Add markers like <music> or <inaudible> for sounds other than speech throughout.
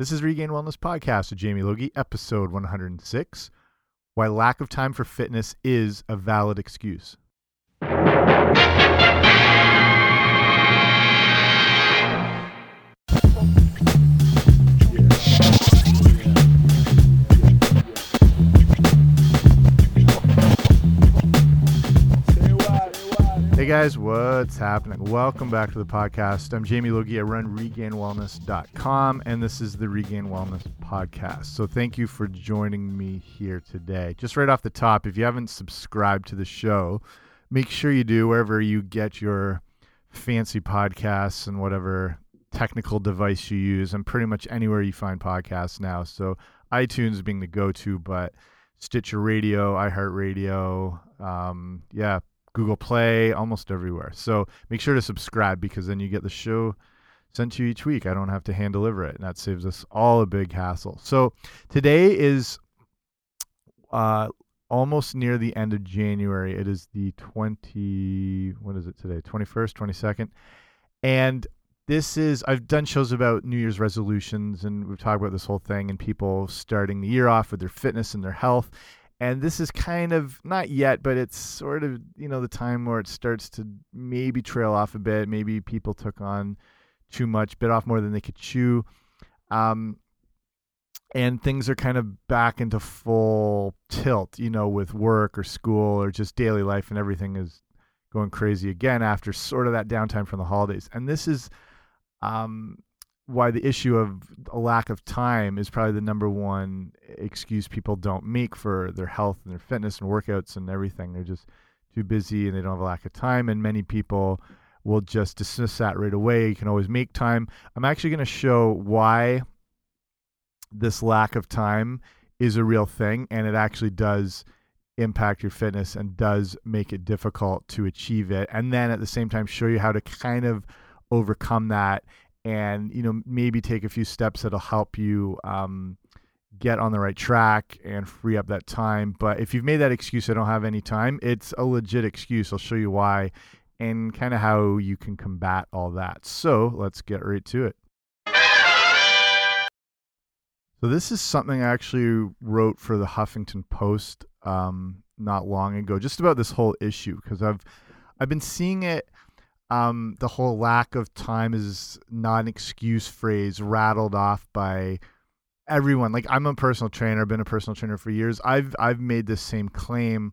This is Regained Wellness Podcast with Jamie Logie, episode 106 Why Lack of Time for Fitness is a Valid Excuse. Guys, what's happening? Welcome back to the podcast. I'm Jamie Logie. I run regainedwellness.com, and this is the Regained Wellness Podcast. So, thank you for joining me here today. Just right off the top, if you haven't subscribed to the show, make sure you do wherever you get your fancy podcasts and whatever technical device you use, and pretty much anywhere you find podcasts now. So, iTunes being the go to, but Stitcher Radio, iHeartRadio, um, yeah, Google Play, almost everywhere. So make sure to subscribe because then you get the show sent to you each week. I don't have to hand deliver it, and that saves us all a big hassle. So today is uh, almost near the end of January. It is the 20, what is it today? 21st, 22nd. And this is, I've done shows about New Year's resolutions, and we've talked about this whole thing and people starting the year off with their fitness and their health and this is kind of not yet but it's sort of you know the time where it starts to maybe trail off a bit. Maybe people took on too much bit off more than they could chew. Um, and things are kind of back into full tilt you know with work or school or just daily life and everything is going crazy again after sort of that downtime from the holidays. And this is um, why the issue of a lack of time is probably the number one excuse people don't make for their health and their fitness and workouts and everything. They're just too busy and they don't have a lack of time. And many people will just dismiss that right away. You can always make time. I'm actually going to show why this lack of time is a real thing and it actually does impact your fitness and does make it difficult to achieve it. And then at the same time, show you how to kind of overcome that and you know maybe take a few steps that'll help you um, get on the right track and free up that time. But if you've made that excuse i don't have any time it's a legit excuse. I'll show you why and kind of how you can combat all that. So let's get right to it. So this is something i actually wrote for the huffington post um, not long ago just about this whole issue because i've i've been seeing it um, the whole lack of time is not an excuse phrase rattled off by everyone. Like I'm a personal trainer, I've been a personal trainer for years. I've I've made this same claim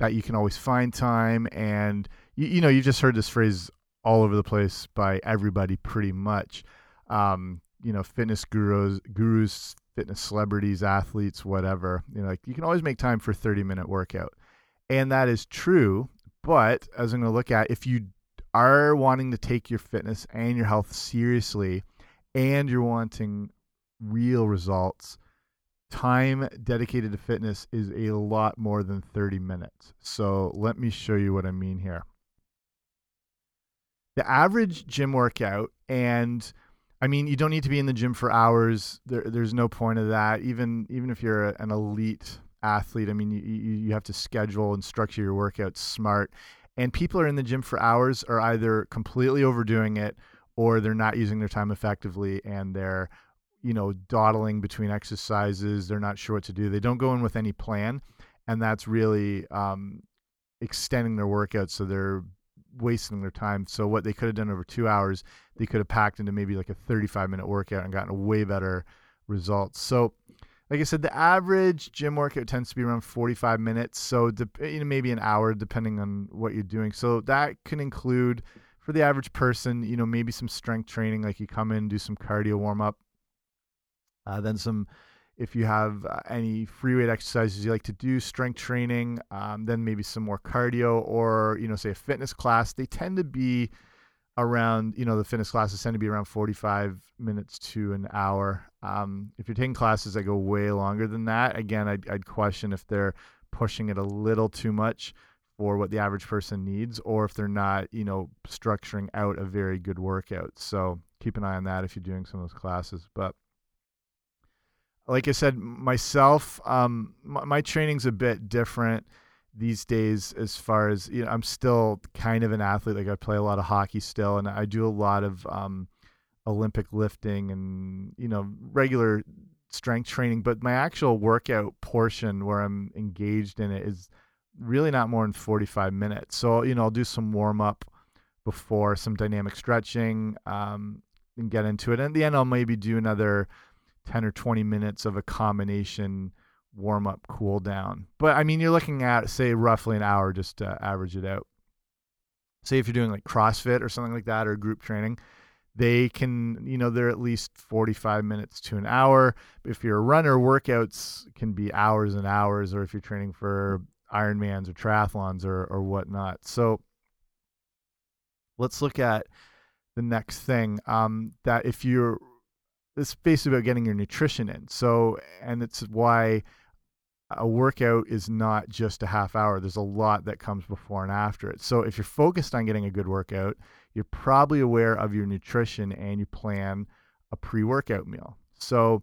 that you can always find time, and you, you know you've just heard this phrase all over the place by everybody pretty much. Um, you know, fitness gurus, gurus, fitness celebrities, athletes, whatever. You know, like you can always make time for 30 minute workout, and that is true. But as I'm going to look at, if you are wanting to take your fitness and your health seriously and you're wanting real results, time dedicated to fitness is a lot more than 30 minutes. So let me show you what I mean here. The average gym workout, and I mean, you don't need to be in the gym for hours. There, there's no point of that. Even even if you're an elite athlete, I mean, you, you have to schedule and structure your workouts smart and people are in the gym for hours are either completely overdoing it or they're not using their time effectively and they're you know dawdling between exercises. They're not sure what to do. They don't go in with any plan and that's really um, extending their workout so they're wasting their time. So what they could have done over two hours they could have packed into maybe like a 35 minute workout and gotten a way better results. So like I said, the average gym workout tends to be around 45 minutes. So, you know, maybe an hour depending on what you're doing. So, that can include for the average person, you know, maybe some strength training, like you come in, do some cardio warm up, uh, then some. If you have uh, any free weight exercises you like to do, strength training, um, then maybe some more cardio, or you know, say a fitness class. They tend to be around you know the fitness classes tend to be around 45 minutes to an hour. Um, if you're taking classes that go way longer than that again I'd, I'd question if they're pushing it a little too much for what the average person needs or if they're not you know structuring out a very good workout. So keep an eye on that if you're doing some of those classes. But like i said myself um, my, my training's a bit different these days as far as you know i'm still kind of an athlete like i play a lot of hockey still and i do a lot of um, Olympic lifting and you know regular strength training, but my actual workout portion where I'm engaged in it is really not more than 45 minutes. So, you know, I'll do some warm up before some dynamic stretching um, and get into it. And at the end, I'll maybe do another 10 or 20 minutes of a combination warm up cool down. But I mean, you're looking at, say, roughly an hour just to average it out. Say if you're doing like CrossFit or something like that or group training, they can you know they're at least 45 minutes to an hour if you're a runner workouts can be hours and hours or if you're training for ironmans or triathlons or or whatnot so let's look at the next thing um, that if you're it's basically about getting your nutrition in so and it's why a workout is not just a half hour there's a lot that comes before and after it so if you're focused on getting a good workout you're probably aware of your nutrition and you plan a pre workout meal. So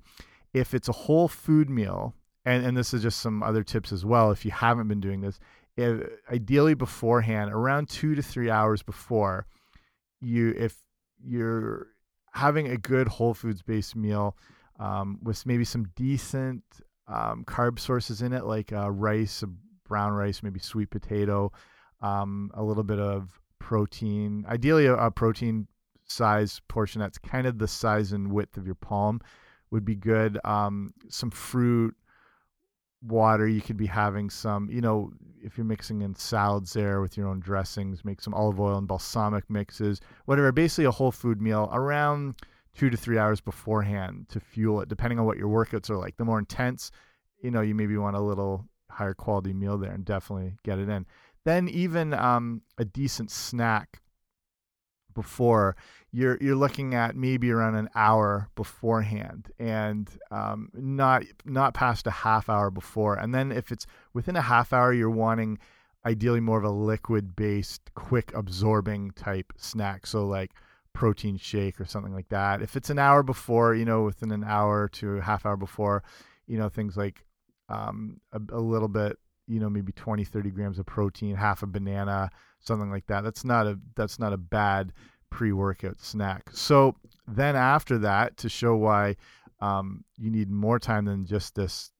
if it's a whole food meal, and, and this is just some other tips as well, if you haven't been doing this, if, ideally beforehand, around two to three hours before, you if you're having a good whole foods based meal um, with maybe some decent um, carb sources in it, like uh, rice, brown rice, maybe sweet potato, um, a little bit of protein, ideally a, a protein size portion that's kind of the size and width of your palm would be good. Um, some fruit, water. You could be having some, you know, if you're mixing in salads there with your own dressings, make some olive oil and balsamic mixes, whatever. Basically, a whole food meal around two to three hours beforehand to fuel it, depending on what your workouts are like. The more intense, you know, you maybe want a little higher quality meal there and definitely get it in. Then even um, a decent snack before you're you're looking at maybe around an hour beforehand and um, not not past a half hour before. And then if it's within a half hour you're wanting ideally more of a liquid based quick absorbing type snack. So like protein shake or something like that. If it's an hour before you know within an hour to a half hour before you know things like um, a, a little bit you know maybe 20 30 grams of protein half a banana something like that. That's not a that's not a bad pre-workout snack. So then after that to show why um, you need more time than just this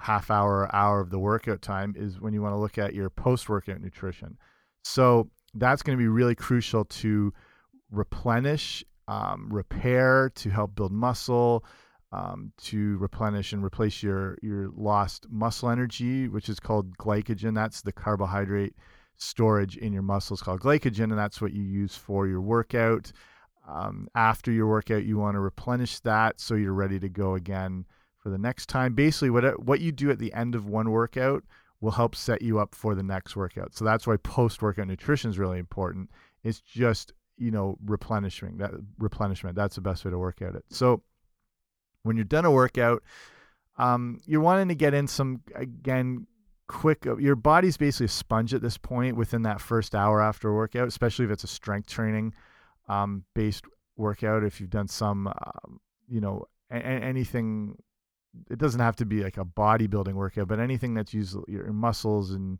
half hour hour of the workout time is when you want to look at your post-workout nutrition. So that's going to be really crucial to replenish um, repair to help build muscle um, to replenish and replace your your lost muscle energy, which is called glycogen. That's the carbohydrate storage in your muscles called glycogen, and that's what you use for your workout. Um, after your workout, you want to replenish that so you're ready to go again for the next time. Basically, what what you do at the end of one workout will help set you up for the next workout. So that's why post workout nutrition is really important. It's just you know replenishing that replenishment. That's the best way to work at it. So when you're done a workout, um, you're wanting to get in some again quick. Uh, your body's basically a sponge at this point within that first hour after a workout, especially if it's a strength training um, based workout. If you've done some, um, you know, anything. It doesn't have to be like a bodybuilding workout, but anything that's used your muscles and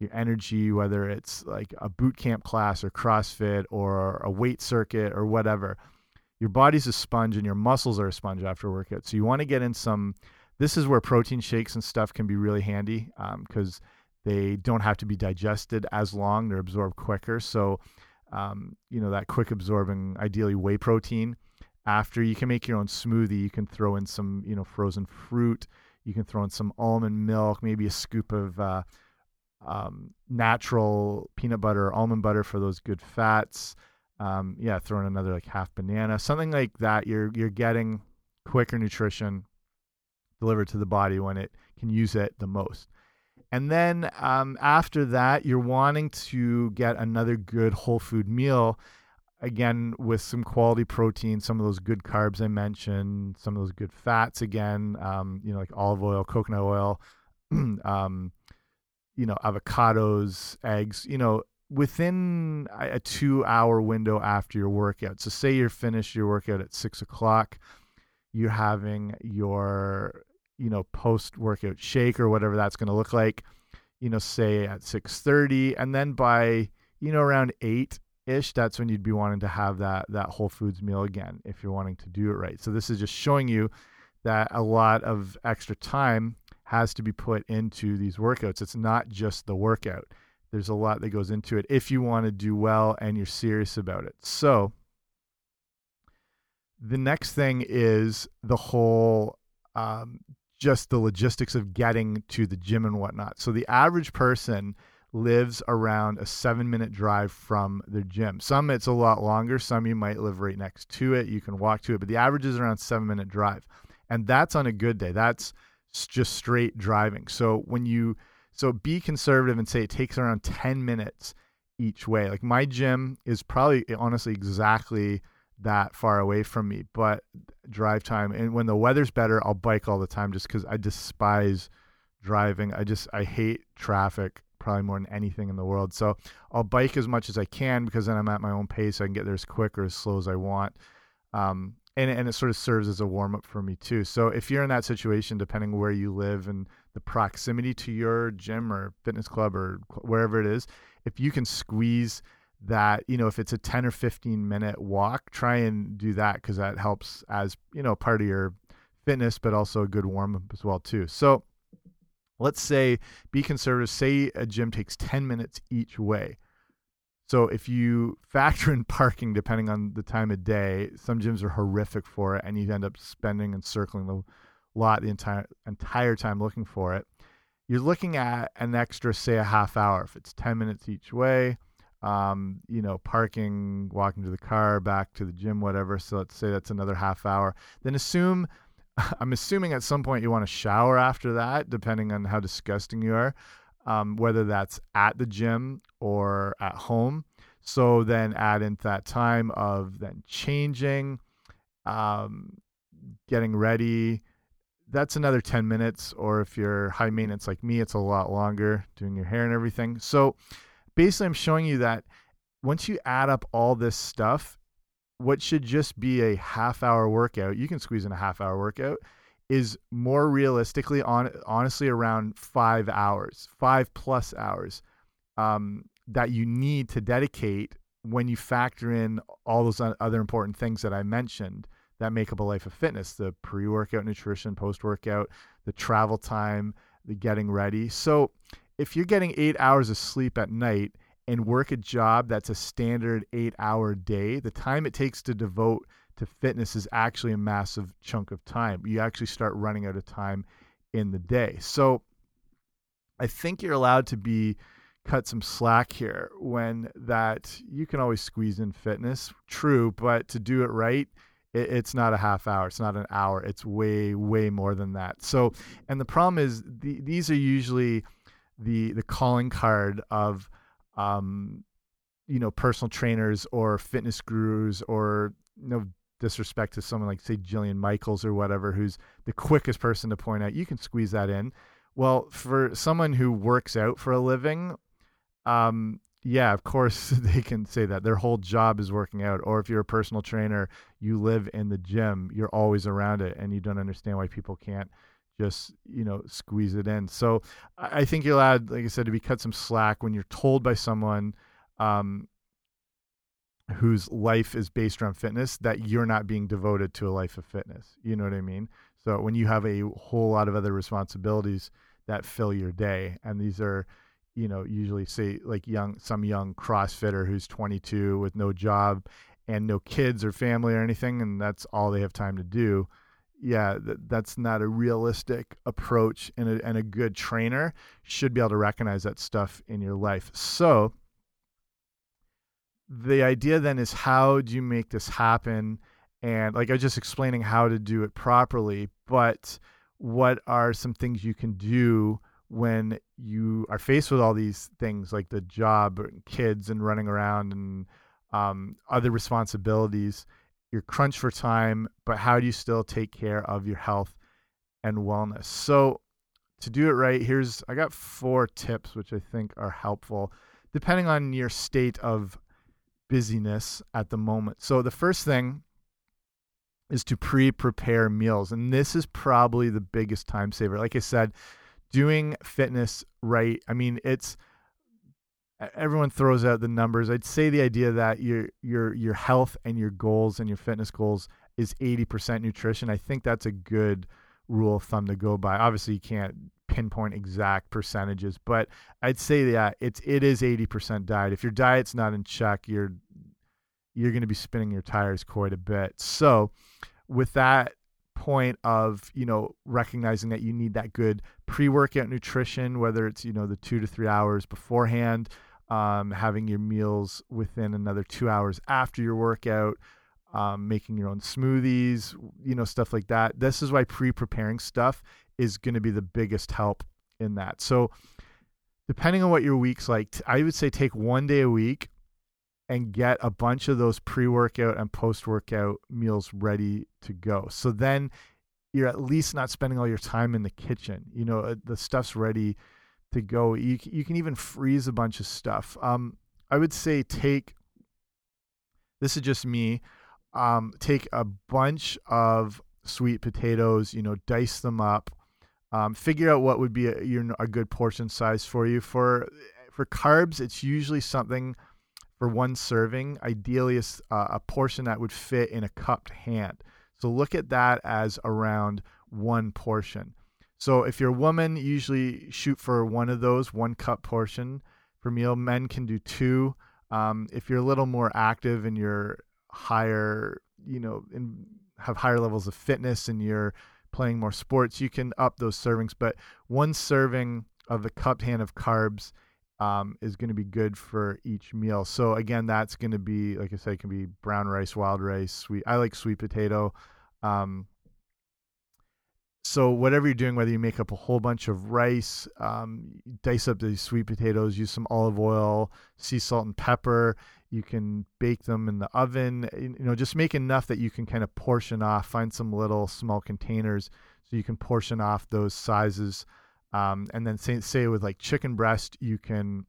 your energy, whether it's like a boot camp class or CrossFit or a weight circuit or whatever your body's a sponge and your muscles are a sponge after a workout. So you want to get in some. This is where protein shakes and stuff can be really handy because um, they don't have to be digested as long; they're absorbed quicker. So, um, you know that quick absorbing, ideally whey protein. After you can make your own smoothie, you can throw in some, you know, frozen fruit. You can throw in some almond milk, maybe a scoop of uh, um, natural peanut butter almond butter for those good fats um, yeah, throw in another like half banana, something like that. You're you're getting quicker nutrition delivered to the body when it can use it the most. And then um, after that, you're wanting to get another good whole food meal, again with some quality protein, some of those good carbs I mentioned, some of those good fats again, um, you know, like olive oil, coconut oil, <clears throat> um, you know, avocados, eggs, you know, within a two hour window after your workout. So, say you're finished your workout at six o'clock, you're having your, you know, post workout shake or whatever that's going to look like, you know, say at 6:30, and then by, you know, around eight, ish, that's when you'd be wanting to have that that Whole Foods meal again if you're wanting to do it right. So this is just showing you that a lot of extra time has to be put into these workouts. It's not just the workout. There's a lot that goes into it if you want to do well and you're serious about it. So the next thing is the whole um, just the logistics of getting to the gym and whatnot. So the average person lives around a seven minute drive from the gym. Some it's a lot longer. Some you might live right next to it. You can walk to it, but the average is around seven minute drive, and that's on a good day. That's just straight driving. So when you so be conservative and say it takes around 10 minutes each way. Like my gym is probably honestly exactly that far away from me, but drive time and when the weather's better, I'll bike all the time just cuz I despise driving. I just I hate traffic probably more than anything in the world. So I'll bike as much as I can because then I'm at my own pace. I can get there as quick or as slow as I want. Um, and, and it sort of serves as a warm up for me too. So if you're in that situation, depending where you live and the proximity to your gym or fitness club or wherever it is, if you can squeeze that, you know, if it's a 10 or 15 minute walk, try and do that because that helps as, you know, part of your fitness, but also a good warm up as well too. So let's say be conservative, say a gym takes 10 minutes each way. So if you factor in parking, depending on the time of day, some gyms are horrific for it, and you end up spending and circling the lot the entire entire time looking for it. You're looking at an extra, say, a half hour if it's 10 minutes each way. Um, you know, parking, walking to the car, back to the gym, whatever. So let's say that's another half hour. Then assume, <laughs> I'm assuming at some point you want to shower after that, depending on how disgusting you are um, whether that's at the gym or at home. So then add into that time of then changing, um, getting ready. That's another 10 minutes. Or if you're high maintenance like me, it's a lot longer doing your hair and everything. So basically, I'm showing you that once you add up all this stuff, what should just be a half hour workout, you can squeeze in a half hour workout is more realistically on honestly around five hours, five plus hours um, that you need to dedicate when you factor in all those other important things that I mentioned that make up a life of fitness the pre workout nutrition, post workout, the travel time, the getting ready. So if you're getting eight hours of sleep at night and work a job that's a standard eight hour day, the time it takes to devote to fitness is actually a massive chunk of time. You actually start running out of time in the day. So I think you're allowed to be cut some slack here when that you can always squeeze in fitness. True, but to do it right, it, it's not a half hour, it's not an hour, it's way way more than that. So, and the problem is the, these are usually the the calling card of um you know personal trainers or fitness gurus or you know disrespect to someone like say Jillian Michaels or whatever, who's the quickest person to point out, you can squeeze that in. Well, for someone who works out for a living, um, yeah, of course <laughs> they can say that their whole job is working out. Or if you're a personal trainer, you live in the gym, you're always around it, and you don't understand why people can't just you know squeeze it in. So I think you're allowed, like I said, to be cut some slack when you're told by someone. Um, whose life is based around fitness that you're not being devoted to a life of fitness. You know what I mean? So when you have a whole lot of other responsibilities that fill your day, and these are, you know, usually say like young some young CrossFitter who's 22 with no job and no kids or family or anything, and that's all they have time to do. Yeah, that, that's not a realistic approach, and a, and a good trainer should be able to recognize that stuff in your life. So the idea then is how do you make this happen? And like I was just explaining how to do it properly, but what are some things you can do when you are faced with all these things like the job and kids and running around and um, other responsibilities? You're crunched for time, but how do you still take care of your health and wellness? So, to do it right, here's I got four tips which I think are helpful depending on your state of busyness at the moment. So the first thing is to pre-prepare meals and this is probably the biggest time saver. Like I said, doing fitness right, I mean it's everyone throws out the numbers. I'd say the idea that your your your health and your goals and your fitness goals is 80% nutrition. I think that's a good rule of thumb to go by. Obviously, you can't pinpoint exact percentages, but I'd say that it's it is 80% diet. If your diet's not in check, you're you're going to be spinning your tires quite a bit. So, with that point of you know recognizing that you need that good pre-workout nutrition whether it's you know the two to three hours beforehand um, having your meals within another two hours after your workout um, making your own smoothies you know stuff like that this is why pre-preparing stuff is going to be the biggest help in that so depending on what your week's like i would say take one day a week and get a bunch of those pre workout and post workout meals ready to go. So then you're at least not spending all your time in the kitchen. You know, uh, the stuff's ready to go. You, you can even freeze a bunch of stuff. Um, I would say take, this is just me, um, take a bunch of sweet potatoes, you know, dice them up. Um, figure out what would be a, a good portion size for you. For for carbs, it's usually something for one serving, ideally a, a portion that would fit in a cupped hand. So look at that as around one portion. So if you're a woman, usually shoot for one of those, one cup portion per meal. Men can do two. Um, if you're a little more active and you're higher, you know, and have higher levels of fitness and you're playing more sports, you can up those servings. But one serving of the cupped hand of carbs um, is going to be good for each meal. So again, that's going to be like I said, it can be brown rice, wild rice, sweet. I like sweet potato. Um, so whatever you're doing, whether you make up a whole bunch of rice, um, dice up the sweet potatoes, use some olive oil, sea salt and pepper. You can bake them in the oven. You know, just make enough that you can kind of portion off. Find some little small containers so you can portion off those sizes. Um, and then say, say with like chicken breast, you can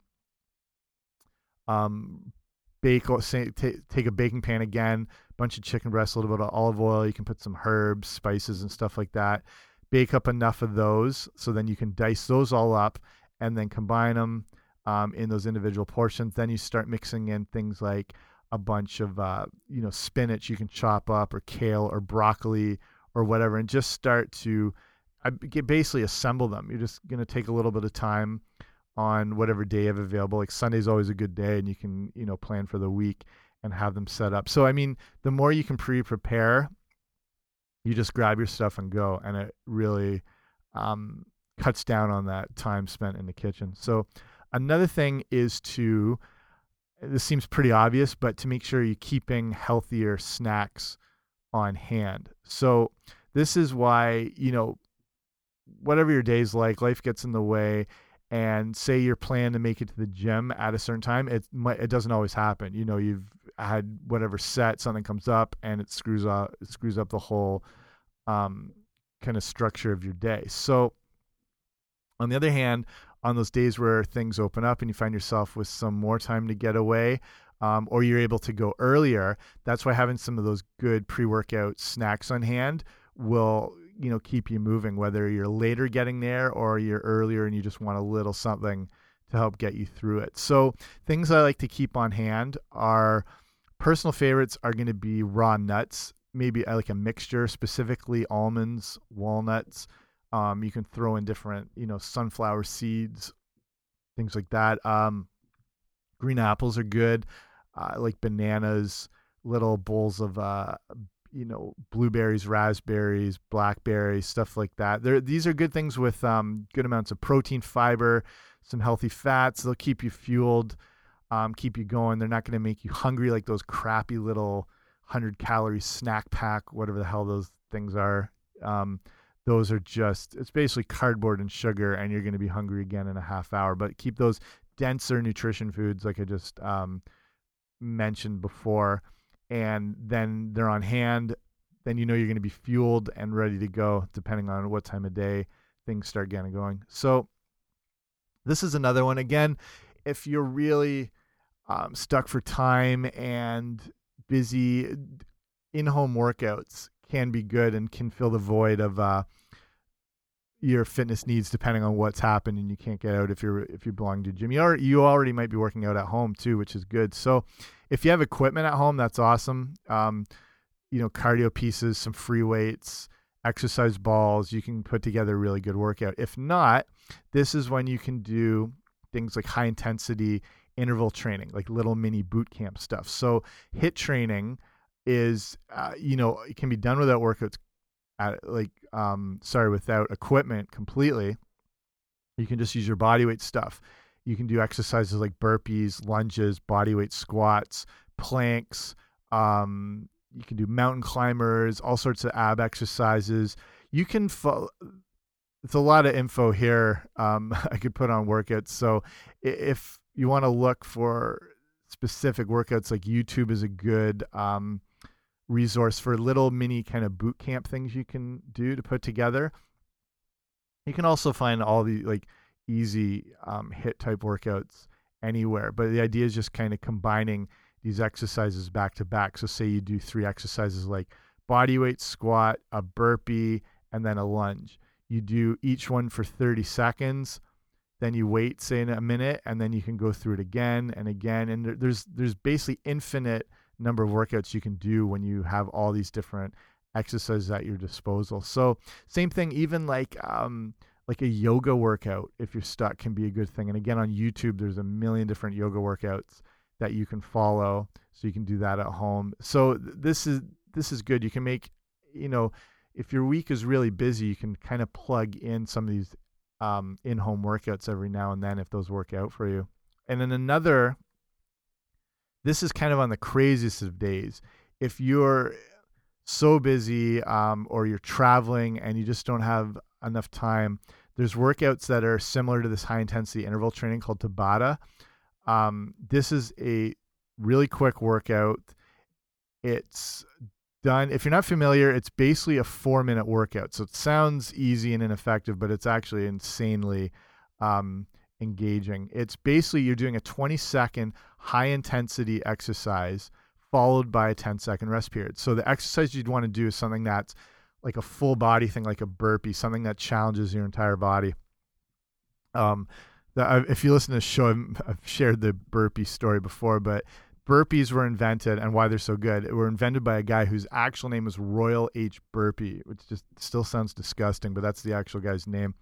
um, bake say, take a baking pan again, bunch of chicken breast, a little bit of olive oil. You can put some herbs, spices, and stuff like that. Bake up enough of those so then you can dice those all up and then combine them um, in those individual portions. Then you start mixing in things like a bunch of uh, you know spinach you can chop up or kale or broccoli or whatever, and just start to I basically assemble them. You're just going to take a little bit of time on whatever day you have available. Like Sunday's always a good day, and you can you know plan for the week and have them set up. So I mean, the more you can pre-prepare, you just grab your stuff and go, and it really um, cuts down on that time spent in the kitchen. So another thing is to this seems pretty obvious, but to make sure you're keeping healthier snacks on hand. So this is why you know whatever your day's like, life gets in the way, and say you're planning to make it to the gym at a certain time, it might it doesn't always happen. You know, you've had whatever set, something comes up, and it screws up it screws up the whole um, kind of structure of your day. So, on the other hand, on those days where things open up and you find yourself with some more time to get away, um, or you're able to go earlier, that's why having some of those good pre workout snacks on hand will you know keep you moving whether you're later getting there or you're earlier and you just want a little something to help get you through it. So things i like to keep on hand are personal favorites are going to be raw nuts maybe uh, like a mixture specifically almonds walnuts um, you can throw in different you know sunflower seeds things like that um, green apples are good. Uh, like bananas little bowls of uh, you know blueberries raspberries blackberries stuff like that. There, these are good things with um, good amounts of protein fiber some healthy fats. They'll keep you fueled um, keep you going. They're not going to make you hungry like those crappy little 100 calorie snack pack whatever the hell those things are. Um, those are just it's basically cardboard and sugar and you're going to be hungry again in a half hour but keep those denser nutrition foods like i just um, mentioned before and then they're on hand, then you know you're going to be fueled and ready to go, depending on what time of day things start getting going. So, this is another one. Again, if you're really um, stuck for time and busy, in home workouts can be good and can fill the void of, uh, your fitness needs depending on what's happened and you can't get out if you're if you belong to a gym. You already, you already might be working out at home too, which is good. So if you have equipment at home, that's awesome. Um, you know, cardio pieces, some free weights, exercise balls, you can put together a really good workout. If not, this is when you can do things like high intensity interval training, like little mini boot camp stuff. So HIIT training is, uh, you know, it can be done without workouts, at, like, um, sorry, without equipment completely. You can just use your body weight stuff. You can do exercises like burpees, lunges, body weight squats, planks. Um, you can do mountain climbers, all sorts of ab exercises. You can it's a lot of info here um, <laughs> I could put on workouts. So if you want to look for specific workouts, like YouTube is a good um, resource for little mini kind of boot camp things you can do to put together. You can also find all the like easy um, HIIT type workouts anywhere, but the idea is just kind of combining these exercises back to back. So say you do three exercises like body weight squat, a burpee, and then a lunge you do each one for 30 seconds then you wait say in a minute and then you can go through it again and again and there, there's there's basically infinite number of workouts you can do when you have all these different exercises at your disposal. So same thing even like um like a yoga workout if you're stuck can be a good thing. And again on youtube there's a million different yoga workouts that you can follow so you can do that at home. So this is this is good. You can make you know if your week is really busy, you can kind of plug in some of these um, in-home workouts every now and then if those work out for you. And then another, this is kind of on the craziest of days. If you're so busy um, or you're traveling and you just don't have enough time, there's workouts that are similar to this high intensity interval training called Tabata. Um, this is a really quick workout. It's done. If you're not familiar, it's basically a four minute workout. So it sounds easy and ineffective, but it's actually insanely um, engaging. It's basically you're doing a 20 second high intensity exercise followed by a 10 second rest period. So the exercise you'd want to do is something that's like a full body thing, like a burpee, something that challenges your entire body. Um, the, if you listen to the show, <laughs> I've shared the burpee story before, but burpees were invented and why they're so good. Were invented by a guy whose actual name was Royal H. Burpee, which just still sounds disgusting, but that's the actual guy's name.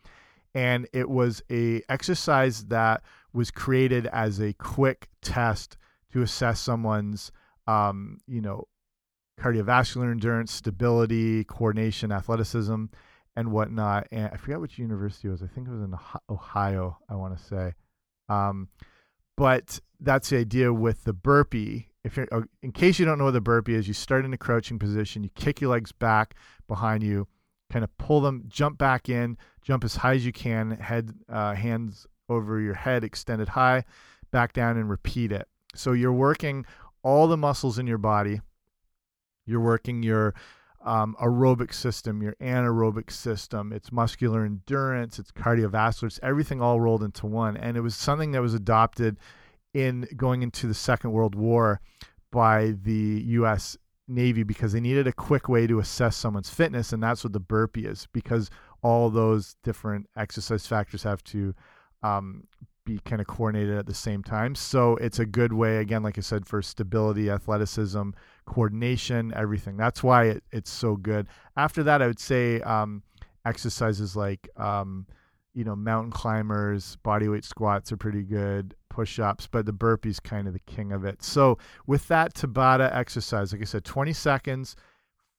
And it was a exercise that was created as a quick test to assess someone's, um, you know, cardiovascular endurance, stability, coordination, athleticism, and whatnot. And I forgot which university it was. I think it was in Ohio. I want to say. Um, but that's the idea with the burpee. If you're, oh, in case you don't know what the burpee is, you start in a crouching position, you kick your legs back behind you, kind of pull them, jump back in, jump as high as you can, head, uh, hands over your head extended high, back down, and repeat it. So you're working all the muscles in your body. You're working your um, aerobic system, your anaerobic system, it's muscular endurance, it's cardiovascular, it's everything all rolled into one. And it was something that was adopted in going into the Second World War by the U.S. Navy because they needed a quick way to assess someone's fitness, and that's what the burpee is because all those different exercise factors have to um, be kind of coordinated at the same time. So it's a good way, again, like I said, for stability, athleticism, coordination, everything. That's why it, it's so good. After that, I would say um, exercises like, um, you know, mountain climbers, body weight squats are pretty good, push ups, but the burpee's kind of the king of it. So with that Tabata exercise, like I said, 20 seconds,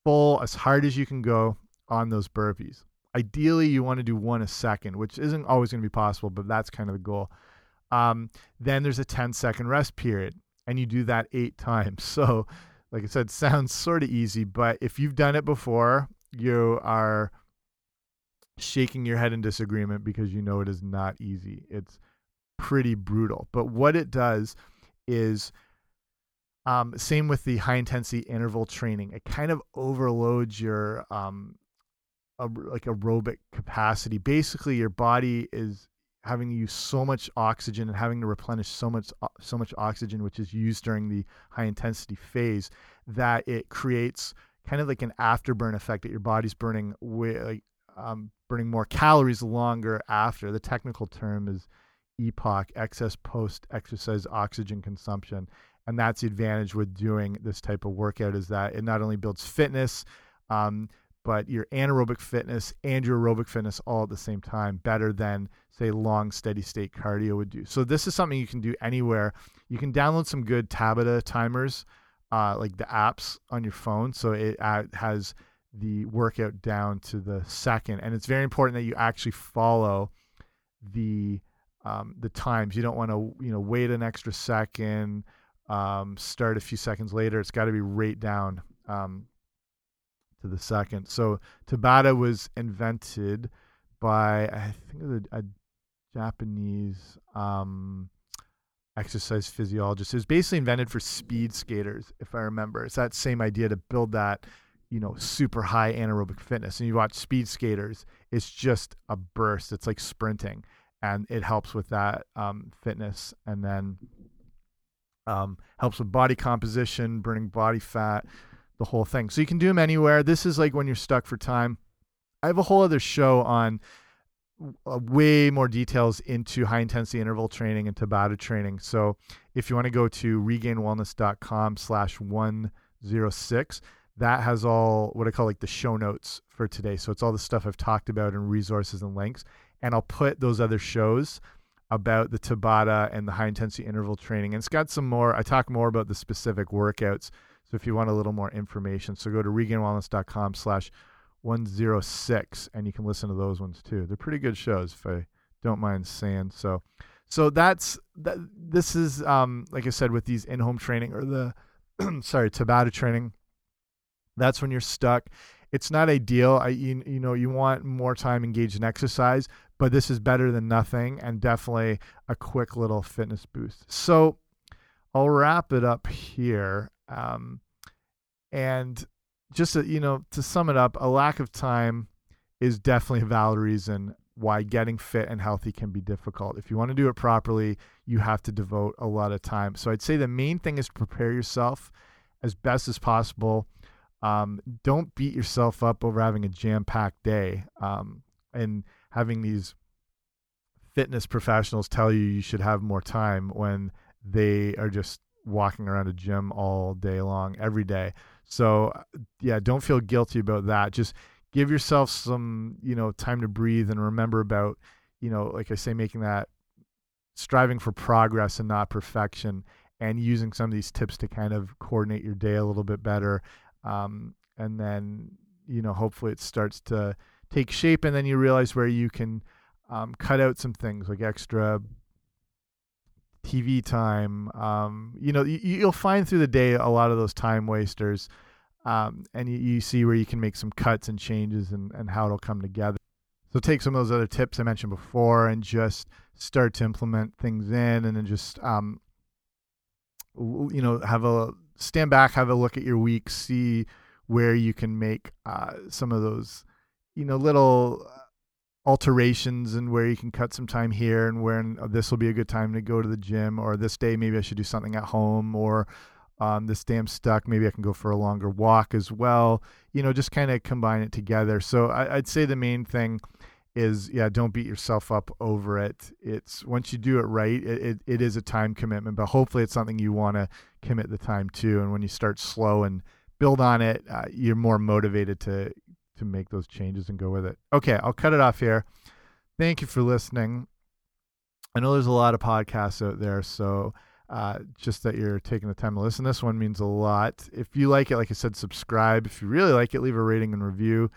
full, as hard as you can go on those burpees. Ideally, you want to do one a second, which isn't always going to be possible, but that's kind of the goal. Um, then there's a 10 second rest period, and you do that eight <laughs> times. So, like I said, sounds sort of easy, but if you've done it before, you are shaking your head in disagreement because you know it is not easy. It's pretty brutal. But what it does is um, same with the high intensity interval training. It kind of overloads your um, like aerobic capacity. Basically, your body is having to use so much oxygen and having to replenish so much so much oxygen, which is used during the high intensity phase, that it creates kind of like an afterburn effect that your body's burning way, like um, burning more calories longer after. The technical term is EPOC, excess post exercise oxygen consumption. And that's the advantage with doing this type of workout is that it not only builds fitness, um, but your anaerobic fitness and your aerobic fitness all at the same time better than say long steady state cardio would do so this is something you can do anywhere you can download some good tabata timers uh, like the apps on your phone so it uh, has the workout down to the second and it's very important that you actually follow the um, the times you don't want to you know wait an extra second um, start a few seconds later it's got to be right down um, to the second. So Tabata was invented by I think it was a, a Japanese um, exercise physiologist. It was basically invented for speed skaters, if I remember. It's that same idea to build that, you know, super high anaerobic fitness. And you watch speed skaters, it's just a burst. It's like sprinting, and it helps with that um, fitness, and then um, helps with body composition, burning body fat the whole thing. So you can do them anywhere. This is like when you're stuck for time. I have a whole other show on uh, way more details into high intensity interval training and Tabata training. So if you want to go to regainedwellness.com slash 106, that has all what I call like the show notes for today. So it's all the stuff I've talked about and resources and links. And I'll put those other shows about the Tabata and the high intensity interval training. And it's got some more, I talk more about the specific workouts so if you want a little more information, so go to regainedwellness.com slash 106 and you can listen to those ones too. They're pretty good shows if I don't mind saying so. So that's that this is um like I said with these in-home training or the <clears throat> sorry, Tabata training. That's when you're stuck. It's not ideal. I you, you know, you want more time engaged in exercise, but this is better than nothing and definitely a quick little fitness boost. So I'll wrap it up here. Um, and just to, you know, to sum it up, a lack of time is definitely a valid reason why getting fit and healthy can be difficult. If you want to do it properly, you have to devote a lot of time. So I'd say the main thing is to prepare yourself as best as possible. Um, don't beat yourself up over having a jam packed day um, and having these fitness professionals tell you you should have more time when they are just walking around a gym all day long, every day. So, yeah, don't feel guilty about that. Just give yourself some, you know, time to breathe and remember about, you know, like I say, making that striving for progress and not perfection and using some of these tips to kind of coordinate your day a little bit better. Um, and then, you know, hopefully it starts to take shape and then you realize where you can um, cut out some things like extra TV time. Um, you know, you, will find through the day a lot of those time wasters, um, and you, you, see where you can make some cuts and changes and, and how it'll come together. So take some of those other tips I mentioned before and just start to implement things in, and then just um, you know have a stand back, have a look at your week, see where you can make uh, some of those you know little alterations and where you can cut some time here and when uh, this will be a good time to go to the gym or this day maybe I should do something at home or um, this day I'm stuck maybe I can go for a longer walk as well. You know just kind of combine it together. So I, would say the main thing is yeah don't beat yourself up over it. It's once you do it right it, it, it is a time commitment but hopefully it's something you want to commit the time to. And when you start slow and build on it uh, you're more motivated to to make those changes and go with it. Okay, I'll cut it off here. Thank you for listening. I know there's a lot of podcasts out there, so uh, just that you're taking the time to listen. This one means a lot. If you like it, like I said, subscribe. If you really like it, leave a rating and review.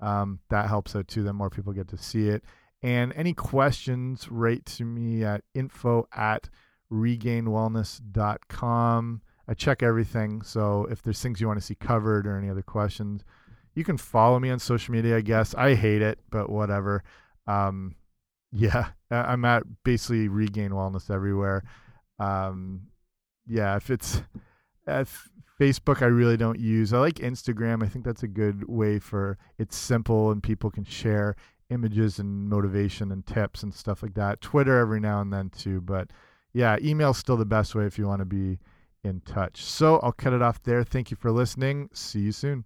Um, that helps out too. Then more people get to see it. And any questions, write to me at info at regainedwellness.com. I check everything. So if there's things you want to see covered or any other questions, you can follow me on social media, I guess. I hate it, but whatever. Um, <laughs> yeah, I'm at basically regained wellness everywhere. Um, yeah, if it's if Facebook, I really don't use. I like Instagram. I think that's a good way for it's simple and people can share images and motivation and tips and stuff like that. Twitter every now and then too, but yeah, email's still the best way if you want to be in touch. So I'll cut it off there. Thank you for listening. See you soon.